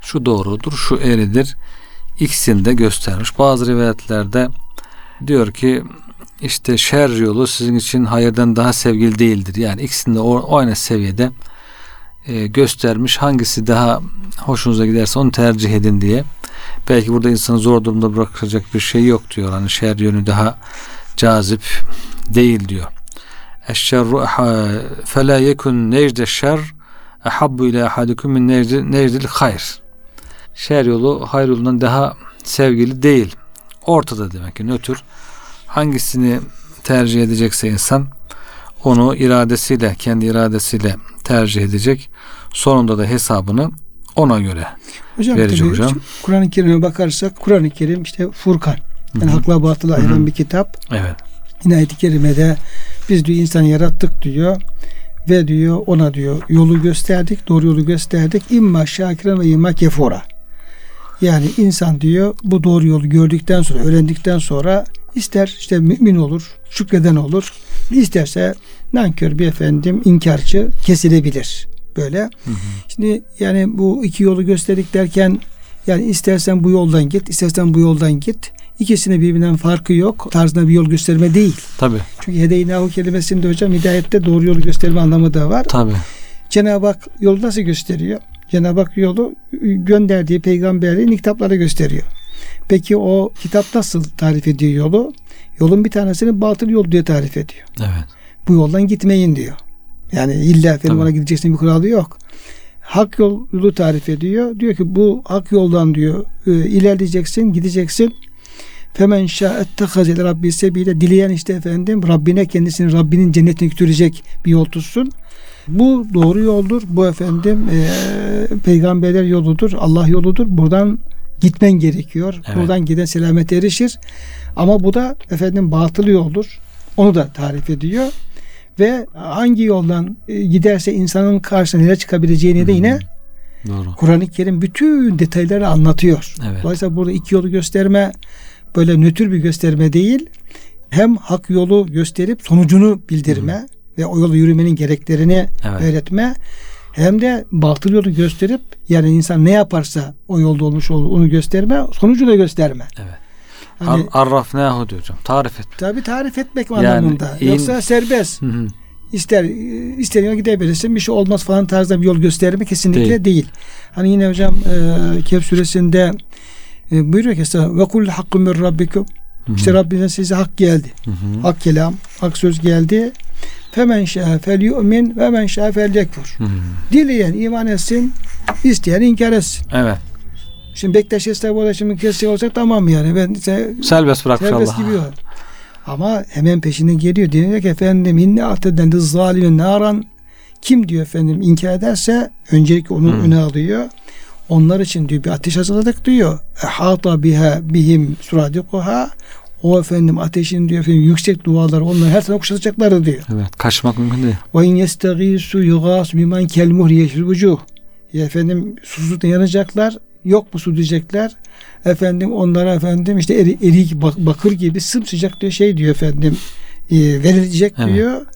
Şu doğrudur, şu eğridir. İkisini de göstermiş. Bazı rivayetlerde diyor ki işte şer yolu sizin için hayırdan daha sevgili değildir. Yani ikisini de o, aynı seviyede e, göstermiş. Hangisi daha hoşunuza giderse onu tercih edin diye. Belki burada insanı zor durumda bırakacak bir şey yok diyor. Hani şer yönü daha cazip değil diyor. Eşşerru fela yekun necde şer ehabbu ile ahadikum min necdil hayr. Şer yolu hayır yolundan daha sevgili değil. Ortada demek ki nötr. Hangisini tercih edecekse insan onu iradesiyle, kendi iradesiyle tercih edecek. Sonunda da hesabını ona göre hocam, verecek hocam. Kur'an-ı Kerim'e bakarsak Kur'an-ı Kerim işte Furkan. Yani Hı-hı. hakla batılı ayıran bir kitap. Evet. Yine ayet-i kerimede biz diyor insanı yarattık diyor ve diyor ona diyor yolu gösterdik, doğru yolu gösterdik. İmma şakiren ve imma kefora. Yani insan diyor bu doğru yolu gördükten sonra, öğrendikten sonra ister işte mümin olur, şükreden olur. isterse nankör bir efendim inkarcı kesilebilir. Böyle. Hı hı. Şimdi yani bu iki yolu gösterdik derken yani istersen bu yoldan git, istersen bu yoldan git. İkisine birbirinden farkı yok. Tarzında bir yol gösterme değil. Tabi. Çünkü hedeynahu kelimesinde hocam hidayette doğru yolu gösterme anlamı da var. Tabi. Cenab-ı Hak yolu nasıl gösteriyor? Cenab-ı Hak yolu gönderdiği peygamberliğin kitaplara gösteriyor. Peki o kitap nasıl tarif ediyor yolu? Yolun bir tanesini batıl yol diye tarif ediyor. Evet. Bu yoldan gitmeyin diyor. Yani illa efendim ona gideceksin bir kuralı yok. Hak yolu tarif ediyor. Diyor ki bu hak yoldan diyor e, ilerleyeceksin, gideceksin. Femen şa'ettehazel rabbi sebiyle dileyen işte efendim Rabbine kendisini Rabbinin cennetine götürecek bir yol tutsun. Bu doğru yoldur. Bu efendim e, peygamberler yoludur. Allah yoludur. Buradan gitmen gerekiyor. Evet. Buradan giden selamet erişir. Ama bu da efendim batıl yoldur. Onu da tarif ediyor. Ve hangi yoldan giderse insanın karşısına neler çıkabileceğini de yine Kur'an-ı Kerim bütün detayları anlatıyor. Evet. Dolayısıyla burada iki yolu gösterme böyle nötr bir gösterme değil. Hem hak yolu gösterip sonucunu bildirme Hı. ve o yolu yürümenin gereklerini evet. öğretme hem de batıl yolu gösterip yani insan ne yaparsa o yolda olmuş olur onu gösterme sonucu da gösterme. Evet. Hani, Arrafnahu diyor hocam. Tarif et. Tabi tarif etmek yani, anlamında. In, Yoksa serbest. Hı hı. İster istediğine gidebilirsin bir şey olmaz falan tarzda bir yol gösterme kesinlikle değil. değil. Hani yine hocam e, Kehf suresinde e, buyuruyor ki ve kul hakkı min rabbikum işte Rabbinizden size hak geldi. Hı hı. Hak kelam, hak söz geldi. Femen şâ fel yu'min ve men şâ fel yekfur. Dileyen iman etsin, isteyen inkar etsin. Evet. Şimdi Bektaş Estağfurullah şimdi kesecek olsak tamam yani. Ben işte, serbest bırakmış serbest Allah. Gibi var. Ama hemen peşinden geliyor. Diyor ki efendim inne ateden zalimin naran kim diyor efendim inkar ederse öncelikle onu hmm. öne alıyor. Onlar için diyor bir ateş hazırladık diyor. Ehata biha bihim suradikuha o efendim ateşin diyor efendim yüksek duvarları onlar her tarafı kuşatacaklar diyor. Evet kaçmak mümkün değil. Ve in yestagisu yugas biman kel muhri yeşil vucuh. Ya efendim susuzlukta yanacaklar. Yok mu su diyecekler. Efendim onlara efendim işte eri, erik bakır gibi sımsıcak diyor şey diyor efendim e, verilecek evet. diyor.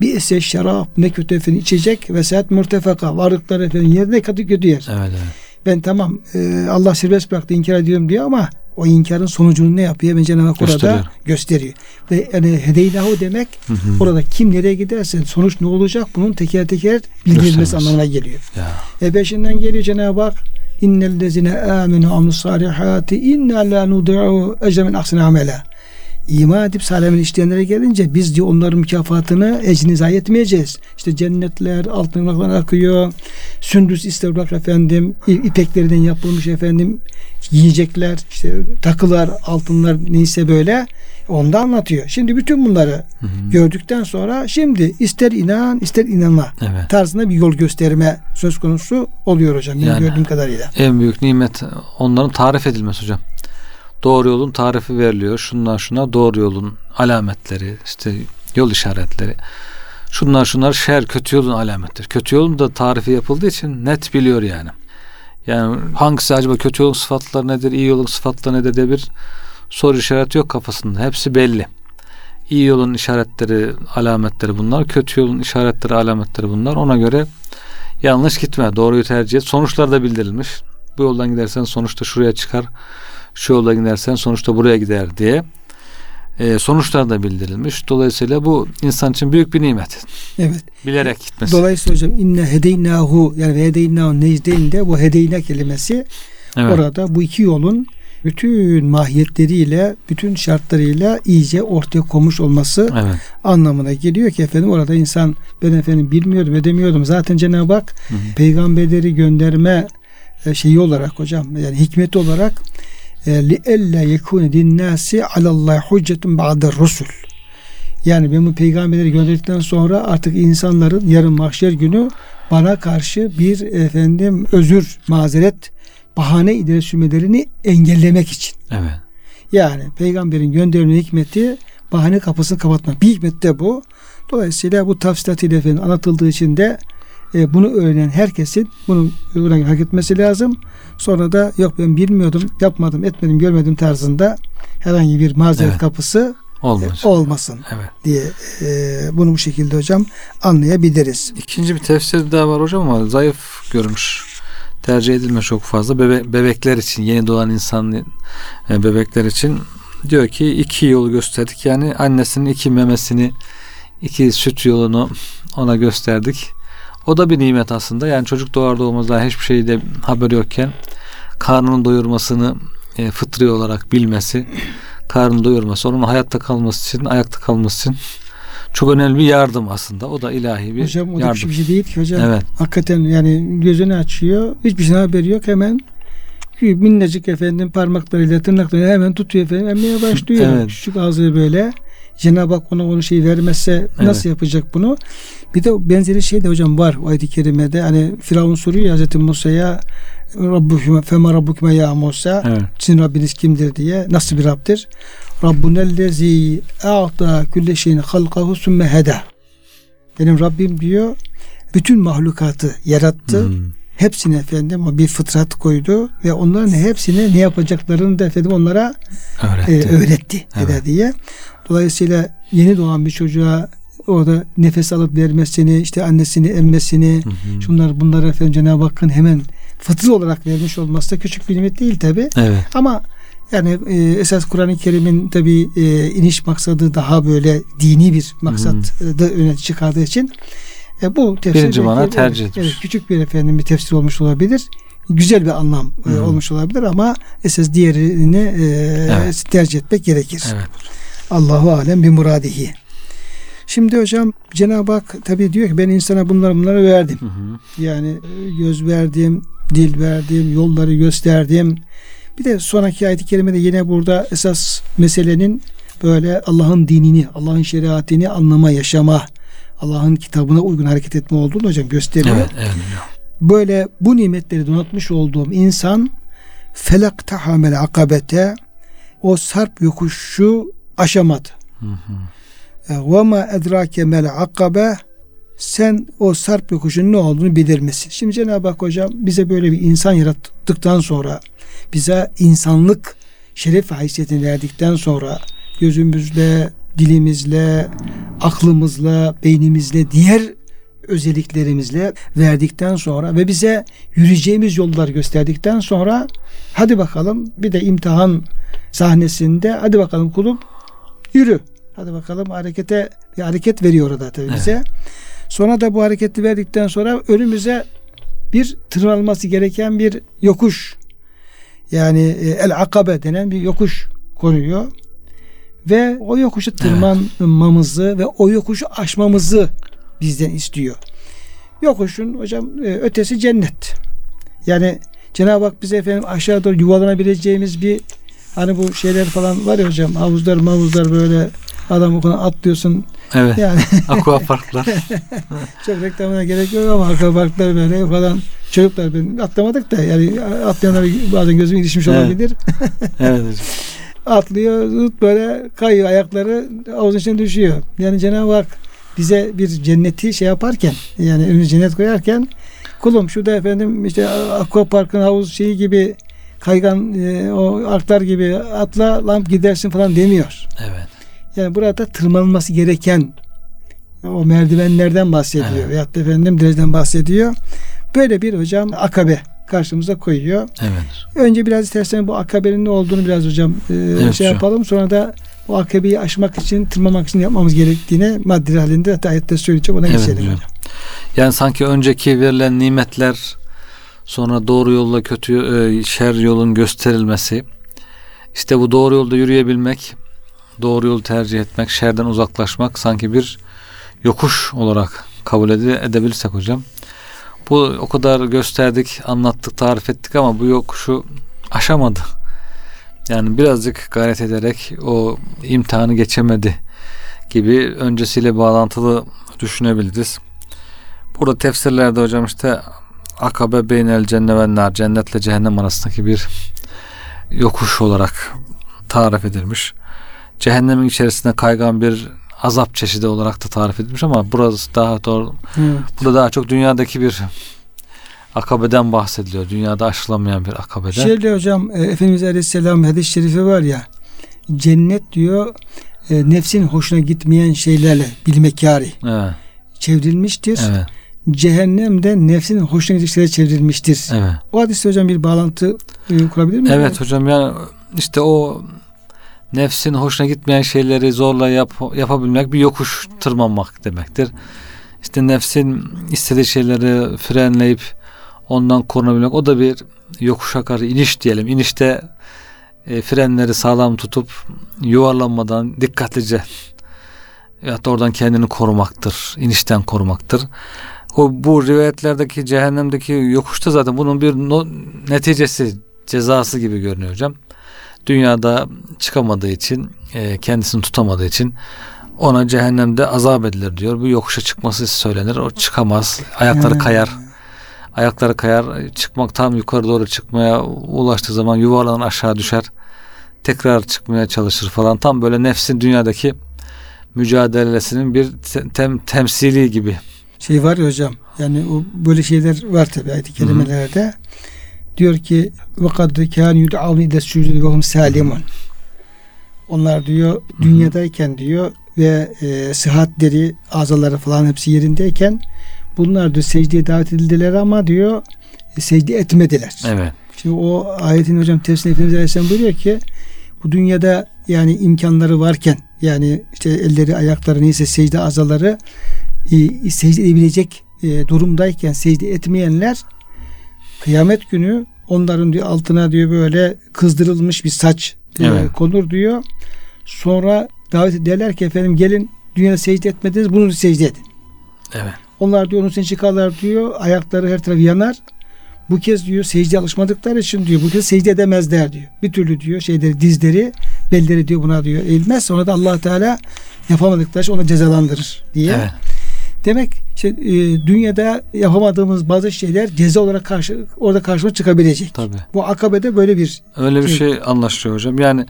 Bir ese şarap ne kötü efendim içecek ve saat murtefaka varlıklar efendim yerine katı kötü yer. Evet, evet. Ben tamam e, Allah serbest bıraktı inkar ediyorum diyor ama o inkarın sonucunu ne yapıyor? Ben Cenab-ı Hak orada gösteriyor. Ve yani hedeylahu demek hı hı. orada kim nereye giderse sonuç ne olacak bunun teker teker bildirilmesi anlamına geliyor. Ya. E peşinden geliyor Cenab-ı Hak innellezine amenu amnus salihati inna la nudi'u ecremen ahsene amela. İman edip amel işleyenlere gelince biz diyor onların mükafatını ecrini zayi etmeyeceğiz. İşte cennetler, altın ırmaklar akıyor. Sündüs istavrak efendim, ipeklerden yapılmış efendim yiyecekler, işte takılar, altınlar neyse böyle Onda anlatıyor. Şimdi bütün bunları hı hı. gördükten sonra şimdi ister inan ister inanma evet. tarzında bir yol gösterme söz konusu oluyor hocam. Yani, gördüğüm kadarıyla. En büyük nimet onların tarif edilmesi hocam. Doğru yolun tarifi veriliyor. Şunlar şuna doğru yolun alametleri, işte yol işaretleri. Şunlar şunlar şer kötü yolun alametleri. Kötü yolun da tarifi yapıldığı için net biliyor yani. Yani hangisi acaba kötü yolun sıfatları nedir, iyi yolun sıfatları nedir diye bir soru işareti yok kafasında. Hepsi belli. İyi yolun işaretleri, alametleri bunlar. Kötü yolun işaretleri, alametleri bunlar. Ona göre yanlış gitme. Doğruyu tercih et. Sonuçlar da bildirilmiş. Bu yoldan gidersen sonuçta şuraya çıkar. Şu yolda gidersen sonuçta buraya gider diye e, sonuçlar da bildirilmiş. Dolayısıyla bu insan için büyük bir nimet. Evet. Bilerek gitmesi. Dolayısıyla hocam inne hedeynahu yani hedeynahu necdeynde bu hedeyna kelimesi evet. orada bu iki yolun bütün mahiyetleriyle, bütün şartlarıyla iyice ortaya konmuş olması evet. anlamına geliyor ki efendim orada insan ben efendim bilmiyordum, edemiyordum. Zaten Cenab-ı Hak hı hı. peygamberleri gönderme e, şeyi olarak hocam yani hikmeti olarak li elle yekune dinnasi alallahi hüccetun ba'de rusul. Yani ben bu peygamberleri gönderdikten sonra artık insanların yarın mahşer günü bana karşı bir efendim özür, mazeret bahane ileri sürmelerini engellemek için. Evet. Yani peygamberin gönderilme hikmeti bahane kapısını kapatmak. Bir hikmet de bu. Dolayısıyla bu tafsilatıyla efendim anlatıldığı için de e, bunu öğrenen herkesin bunu hak etmesi lazım. Sonra da yok ben bilmiyordum, yapmadım, etmedim, görmedim tarzında herhangi bir mazeret evet. kapısı Olmaz. E, olmasın evet. diye e, bunu bu şekilde hocam anlayabiliriz. İkinci bir tefsir daha var hocam ama zayıf görmüş tercih edilme çok fazla. Bebe, bebekler için, yeni doğan insan e, bebekler için diyor ki iki yolu gösterdik. Yani annesinin iki memesini, iki süt yolunu ona gösterdik. O da bir nimet aslında. Yani çocuk doğar doğmaz daha hiçbir şeyde haber yokken karnının doyurmasını e, fıtri olarak bilmesi, karnını doyurması, onun hayatta kalması için, ayakta kalması için çok önemli bir yardım aslında. O da ilahi bir hocam, o da yardım. bir şey değil ki hocam. Evet. Hakikaten yani gözünü açıyor. Hiçbir şey haberi yok. Hemen minnacık efendim parmaklarıyla tırnaklarıyla hemen tutuyor efendim emmeye başlıyor. evet. Küçük ağzı böyle. Cenab-ı Hak ona onu şey vermezse nasıl evet. yapacak bunu? Bir de benzeri şey de hocam var o ayet-i kerimede. Hani Firavun soruyor ya Hazreti Musa'ya Rabbukum fema rabbukum ya Musa. Evet. Sizin Rabbiniz kimdir diye. Nasıl bir Rabbdir? Rabbunellezi a'ta külle şeyin halkahu sümme heda. Benim Rabbim diyor bütün mahlukatı yarattı. Hmm. Hepsine efendim bir fıtrat koydu ve onların hepsine ne yapacaklarını da efendim onlara öğretti, e, öğretti evet. diye. Dolayısıyla yeni doğan bir çocuğa orada nefes alıp vermesini, işte annesini emmesini, hı hı. şunlar bunları efendim Cenab-ı Hakk'ın hemen fıtri olarak vermiş olması da küçük bir nimet değil tabi. Evet. Ama yani e, esas Kur'an-ı Kerim'in tabi e, iniş maksadı daha böyle dini bir maksat hmm. da öne çıkardığı için e, bu tefsir birinci mana tercih evet, evet, küçük bir efendim bir tefsir olmuş olabilir. Güzel bir anlam e, hmm. e, olmuş olabilir ama esas diğerini e, evet. tercih etmek gerekir. Evet. Allahu alem bir muradihi. Şimdi hocam Cenab-ı Hak tabi diyor ki ben insana bunları bunları verdim. Hı hı. Yani e, göz verdim, dil verdim, yolları gösterdim. Bir de sonraki ayet-i kerimede yine burada esas meselenin böyle Allah'ın dinini, Allah'ın şeriatini anlama, yaşama, Allah'ın kitabına uygun hareket etme olduğunu hocam gösteriyor. Evet, evet. Böyle bu nimetleri donatmış olduğum insan felak tahamel akabete o sarp yokuşu aşamadı. E, ve ma edrake mel akabe sen o sarp yokuşun ne olduğunu bilir misin? Şimdi Cenab-ı Hak hocam bize böyle bir insan yarattıktan sonra bize insanlık şeref haysiyetini verdikten sonra gözümüzle, dilimizle, aklımızla, beynimizle, diğer özelliklerimizle verdikten sonra ve bize yürüyeceğimiz yollar gösterdikten sonra hadi bakalım bir de imtihan sahnesinde hadi bakalım kulum yürü. Hadi bakalım harekete bir hareket veriyor orada tabii evet. bize. Sonra da bu hareketi verdikten sonra önümüze bir tırmanılması gereken bir yokuş. Yani e, el akabe denen bir yokuş konuyor. Ve o yokuşu tırmanmamızı evet. ve o yokuşu aşmamızı bizden istiyor. Yokuşun hocam e, ötesi cennet. Yani Cenab-ı Hak bize efendim aşağı doğru yuvalanabileceğimiz bir hani bu şeyler falan var ya hocam havuzlar mavuzlar böyle adam okuna atlıyorsun. Evet. Yani aqua parklar. çok reklamına gerek yok ama aqua parklar böyle falan çocuklar ben atlamadık da yani atlayanlar bazen gözüme ilişmiş evet. olabilir. evet hocam. Atlıyor böyle kayıyor ayakları havuzun içine düşüyor. Yani Cenab-ı Hak bize bir cenneti şey yaparken yani önüne cennet koyarken kulum şurada efendim işte aqua parkın havuz şeyi gibi kaygan e, o arklar gibi atla lamp gidersin falan demiyor. Evet. Yani burada tırmanılması gereken o merdivenlerden bahsediyor. Evet. Veyahut da efendim direjden bahsediyor. Böyle bir hocam akabe karşımıza koyuyor. Evet. Önce biraz istersen bu akabenin ne olduğunu biraz hocam e, evet, şey yapalım. Sonra da o akabeyi aşmak için, tırmamak için yapmamız gerektiğini maddi halinde hatta ayette söyleyeceğim. Ona evet, geçelim hocam. hocam. Yani sanki önceki verilen nimetler sonra doğru yolla kötü e, şer yolun gösterilmesi işte bu doğru yolda yürüyebilmek doğru yolu tercih etmek şerden uzaklaşmak sanki bir yokuş olarak kabul edebilirsek hocam bu o kadar gösterdik anlattık tarif ettik ama bu yokuşu aşamadı yani birazcık gayret ederek o imtihanı geçemedi gibi öncesiyle bağlantılı düşünebiliriz. Burada tefsirlerde hocam işte akabe beynel cennet ve nar cennetle cehennem arasındaki bir yokuş olarak tarif edilmiş. Cehennemin içerisinde kaygan bir azap çeşidi olarak da tarif edilmiş ama burası daha doğru evet. burada daha çok dünyadaki bir akabeden bahsediliyor. Dünyada aşılamayan bir akabeden. Şöyle hocam e, Efendimiz Aleyhisselam hadis-i şerifi var ya cennet diyor e, nefsin hoşuna gitmeyen şeylerle bilmekari evet. çevrilmiştir. Evet cehennemde nefsin hoşuna gidecek şeyler çevrilmiştir. Evet. O hadiste hocam bir bağlantı e, kurabilir mi? Evet hocam yani işte o nefsin hoşuna gitmeyen şeyleri zorla yap, yapabilmek bir yokuş tırmanmak demektir. İşte nefsin istediği şeyleri frenleyip ondan korunabilmek o da bir yokuşa karşı iniş diyelim. İnişte e, frenleri sağlam tutup yuvarlanmadan dikkatlice da oradan kendini korumaktır. inişten korumaktır o bu rivayetlerdeki cehennemdeki yokuşta zaten bunun bir no, neticesi cezası gibi görünüyor hocam. Dünyada çıkamadığı için e, kendisini tutamadığı için ona cehennemde azap edilir diyor. Bu yokuşa çıkması söylenir. O çıkamaz. Ayakları kayar. Ayakları kayar. Çıkmak tam yukarı doğru çıkmaya ulaştığı zaman yuvarlanır aşağı düşer. Tekrar çıkmaya çalışır falan. Tam böyle nefsin dünyadaki mücadelesinin bir tem, temsili gibi şey var ya hocam yani o böyle şeyler var tabi ayet-i kerimelerde. Hı hı. Diyor ki ve kad kan yud'avni ide sucud ve hum salimun. Onlar diyor dünyadayken diyor ve e, sıhhatleri, azaları falan hepsi yerindeyken bunlar diyor secdeye davet edildiler ama diyor e, secde etmediler. Evet. Şimdi o ayetin hocam tefsir Efendimiz Aleyhisselam buyuruyor ki bu dünyada yani imkanları varken yani işte elleri ayakları neyse secde azaları e, secde edebilecek e, durumdayken secde etmeyenler kıyamet günü onların diyor altına diyor böyle kızdırılmış bir saç e, evet. konur diyor. Sonra davet ederler ki efendim gelin dünyada secde etmediniz bunu secde edin. Evet. Onlar diyor onun için çıkarlar diyor. Ayakları her taraf yanar. Bu kez diyor secde alışmadıkları için diyor bu kez secde edemezler diyor. Bir türlü diyor şeyleri dizleri belleri diyor buna diyor eğilmez. Sonra da allah Teala yapamadıkları için onu cezalandırır diye. Evet. Demek işte, e, dünyada yapamadığımız bazı şeyler ceza olarak karşı orada karşıma çıkabilecek. Tabii. Bu akabede böyle bir öyle bir şey, şey anlaşılıyor hocam. Yani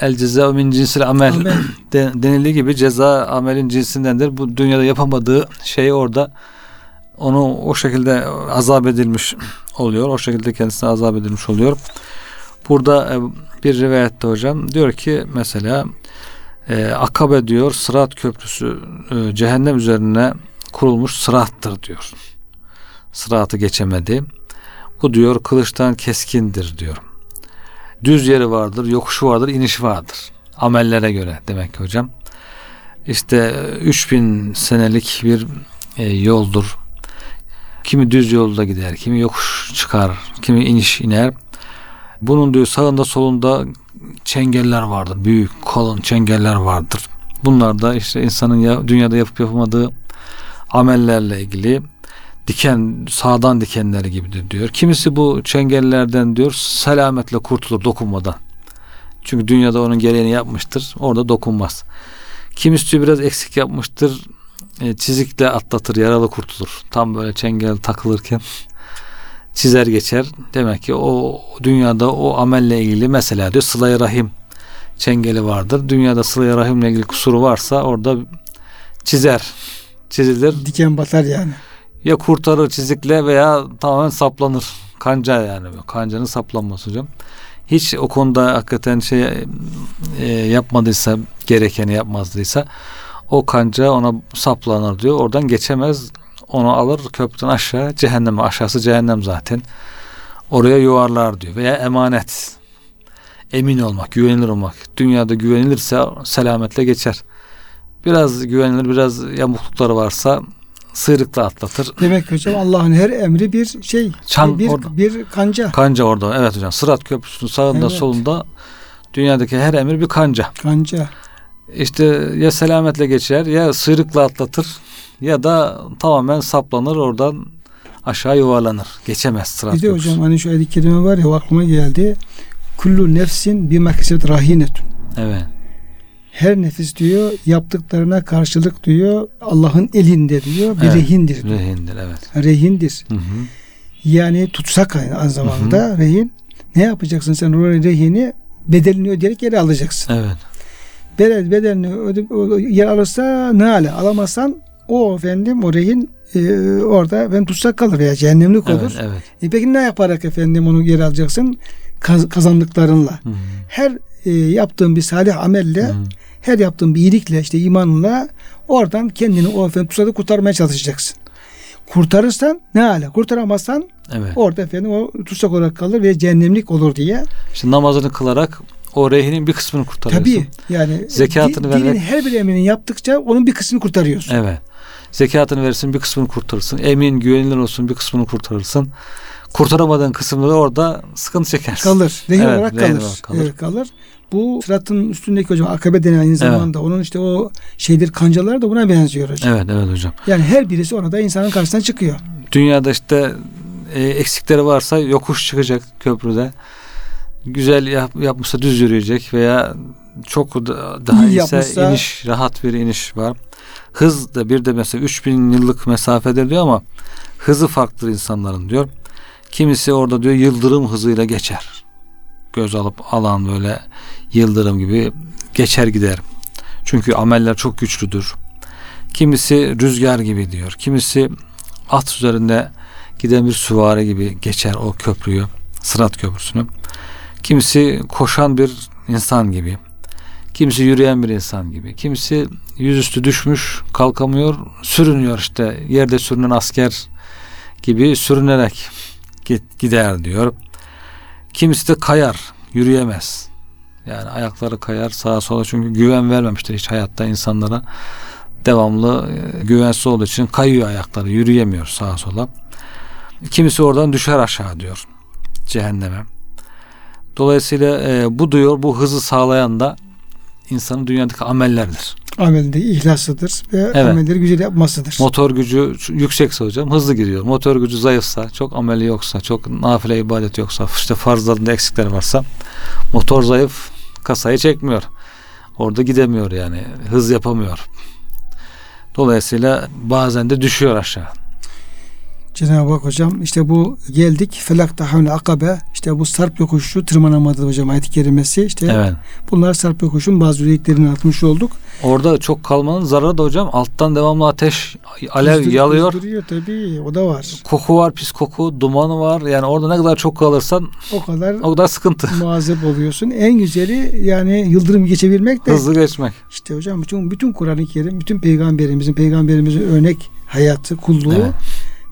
el ceza min cinsil amel, amel. denildiği gibi ceza amelin cinsindendir. Bu dünyada yapamadığı şey orada onu o şekilde azap edilmiş oluyor. O şekilde kendisine azap edilmiş oluyor. Burada e, bir rivayette hocam diyor ki mesela e, Akabe diyor Sırat Köprüsü e, cehennem üzerine kurulmuş sırattır diyor. Sıratı geçemedi. Bu diyor kılıçtan keskindir diyor. Düz yeri vardır, yokuşu vardır, inişi vardır. Amellere göre demek ki hocam. İşte 3000 senelik bir e, yoldur. Kimi düz yolda gider, kimi yokuş çıkar, kimi iniş iner. Bunun diyor sağında solunda çengeller vardır. Büyük, kalın çengeller vardır. Bunlar da işte insanın ya, dünyada yapıp yapamadığı amellerle ilgili diken sağdan dikenleri gibidir diyor. Kimisi bu çengellerden diyor selametle kurtulur dokunmadan. Çünkü dünyada onun gereğini yapmıştır. Orada dokunmaz. Kimisi diyor biraz eksik yapmıştır. E, çizikle atlatır, yaralı kurtulur. Tam böyle çengel takılırken çizer geçer. Demek ki o dünyada o amelle ilgili mesela diyor sıla rahim çengeli vardır. Dünyada sıla rahimle ilgili kusuru varsa orada çizer, çizilir. Diken batar yani. Ya kurtarır çizikle veya tamamen saplanır. Kanca yani. Kancanın saplanması hocam. Hiç o konuda hakikaten şey e, yapmadıysa gerekeni yapmazdıysa o kanca ona saplanır diyor. Oradan geçemez. Onu alır köprüden aşağı cehenneme. Aşağısı cehennem zaten. Oraya yuvarlar diyor. Veya emanet. Emin olmak, güvenilir olmak. Dünyada güvenilirse selametle geçer. Biraz güvenilir, biraz yamuklukları varsa sıyrıkla atlatır. Demek ki hocam Allah'ın her emri bir şey. Çan bir, orada. bir kanca. Kanca orada. Evet hocam. Sırat köprüsünün sağında Evet. solunda dünyadaki her emir bir kanca. Kanca. İşte ya selametle geçer ya sıyrıkla atlatır ya da tamamen saplanır oradan aşağı yuvarlanır. Geçemez sırat Bir de köprüsü. hocam hani şu ayet-i kerime var ya aklıma geldi. Kullu nefsin bir makset rahinetun. Evet. Her nefis diyor yaptıklarına karşılık diyor Allah'ın elinde diyor bir Evet. rehindir. diyor. Rehindir evet. Rehindir. Hı hı. Yani tutsak aynı zamanda rehin. Ne yapacaksın sen o rehini bedelini ödeyerek geri alacaksın. Evet. Bedel, bedelini öde, o- yer alırsa ne hale alamazsan o efendim o rehin e, orada ben tutsak kalır veya cehennemlik olur. Evet. Evet. E peki ne yaparak efendim onu geri alacaksın? Kaz- kazandıklarınla. Hı hı. Her e, yaptığın bir salih amelle, Hı hı. her yaptığın bir iyilikle, işte imanla oradan kendini o efendim tutsakta kurtarmaya çalışacaksın. Kurtarırsan ne hale? Kurtaramazsan Evet. orada efendim o tutsak olarak kalır ve cehennemlik olur diye. İşte namazını kılarak o rehinin bir kısmını kurtarıyorsun. Tabii yani Zekatını di- dinin vererek- her bir emrini yaptıkça onun bir kısmını kurtarıyorsun. Evet. Zekatını verirsin bir kısmını kurtarırsın. Emin güvenilir olsun bir kısmını kurtarırsın. Kurtaramadığın kısımda orada sıkıntı çekersin. Kalır. Rehin Evet, olarak kalır. olarak kalır. Evet, kalır. Bu sıratın üstündeki hocam akabe denen aynı zamanda onun işte o şeydir kancalar da buna benziyor hocam. Evet evet hocam. Yani her birisi orada insanın karşısına çıkıyor. Dünyada işte e, eksikleri varsa yokuş çıkacak köprüde. Güzel yap, yapmışsa düz yürüyecek veya çok da- daha İyi iyiyse yapmışsa- iniş rahat bir iniş var. Hız da bir de mesela 3000 yıllık mesafedir diyor ama hızı farklıdır insanların diyor. Kimisi orada diyor yıldırım hızıyla geçer. Göz alıp alan böyle yıldırım gibi geçer gider. Çünkü ameller çok güçlüdür. Kimisi rüzgar gibi diyor. Kimisi at üzerinde giden bir süvari gibi geçer o köprüyü, Sırat Köprüsü'nü. Kimisi koşan bir insan gibi. Kimisi yürüyen bir insan gibi. Kimisi yüzüstü düşmüş, kalkamıyor, sürünüyor işte. Yerde sürünen asker gibi sürünerek gider diyor. Kimisi de kayar, yürüyemez. Yani ayakları kayar sağa sola çünkü güven vermemiştir hiç hayatta insanlara. Devamlı e, güvensiz olduğu için kayıyor ayakları, yürüyemiyor sağa sola. Kimisi oradan düşer aşağı diyor cehenneme. Dolayısıyla e, bu diyor bu hızı sağlayan da insanın dünyadaki amellerdir. Amelinde ihlasıdır ve Evet. amelleri güzel yapmasıdır. Motor gücü yüksekse hocam hızlı gidiyor. Motor gücü zayıfsa, çok ameli yoksa, çok nafile ibadet yoksa, işte farzlarında eksikler varsa motor zayıf kasayı çekmiyor. Orada gidemiyor yani. Hız yapamıyor. Dolayısıyla bazen de düşüyor aşağı. Cenab-ı Hak hocam işte bu geldik felak tahavül akabe işte bu sarp yokuşu tırmanamadı hocam ayet-i kerimesi işte Evet. bunlar sarp yokuşun bazı özelliklerini atmış olduk. Orada çok kalmanın zararı da hocam alttan devamlı ateş, alev Kızdır- yalıyor. kızdırıyor tabii o da var. Koku var, pis koku, dumanı var. Yani orada ne kadar çok kalırsan O kadar o kadar sıkıntı. muazzep oluyorsun. En güzeli yani yıldırım geçebilmek de Hızlı geçmek. işte hocam bütün bütün Kur'an-ı Kerim, bütün peygamberimizin peygamberimizin örnek hayatı, kulluğu Evet.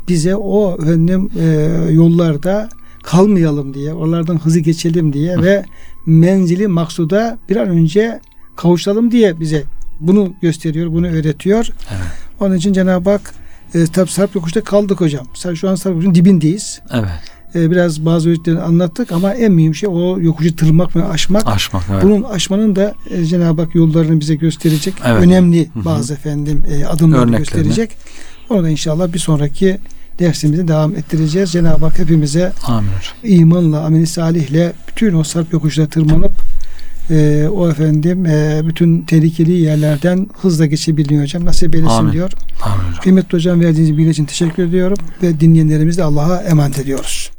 Bize o efendim e, yollarda kalmayalım diye, oralardan hızlı geçelim diye ve menzili maksuda bir an önce kavuşalım diye bize bunu gösteriyor, bunu öğretiyor. Evet. Onun için Cenab-ı Hak E, tabi Sarp yokuşta kaldık hocam. Şu an Sarp yokuşun dibindeyiz. Evet. E, biraz bazı öğütlerini anlattık ama en mühim şey o yokuşu tırmak ve aşmak. Aşmak evet. Bunun aşmanın da e, Cenab-ı Hak yollarını bize gösterecek. Evet. Önemli bazı efendim e, adımları gösterecek. Onu da inşallah bir sonraki dersimizi devam ettireceğiz. Cenab-ı Hak hepimize Amin imanla, ameli salihle bütün o sarp yokuşlara tırmanıp e, o efendim e, bütün tehlikeli yerlerden hızla geçebilmeyi hocam nasip eylesin Amin. diyor. Amin. Kıymetli hocam verdiğiniz bilgi için teşekkür ediyorum ve dinleyenlerimizi Allah'a emanet ediyoruz.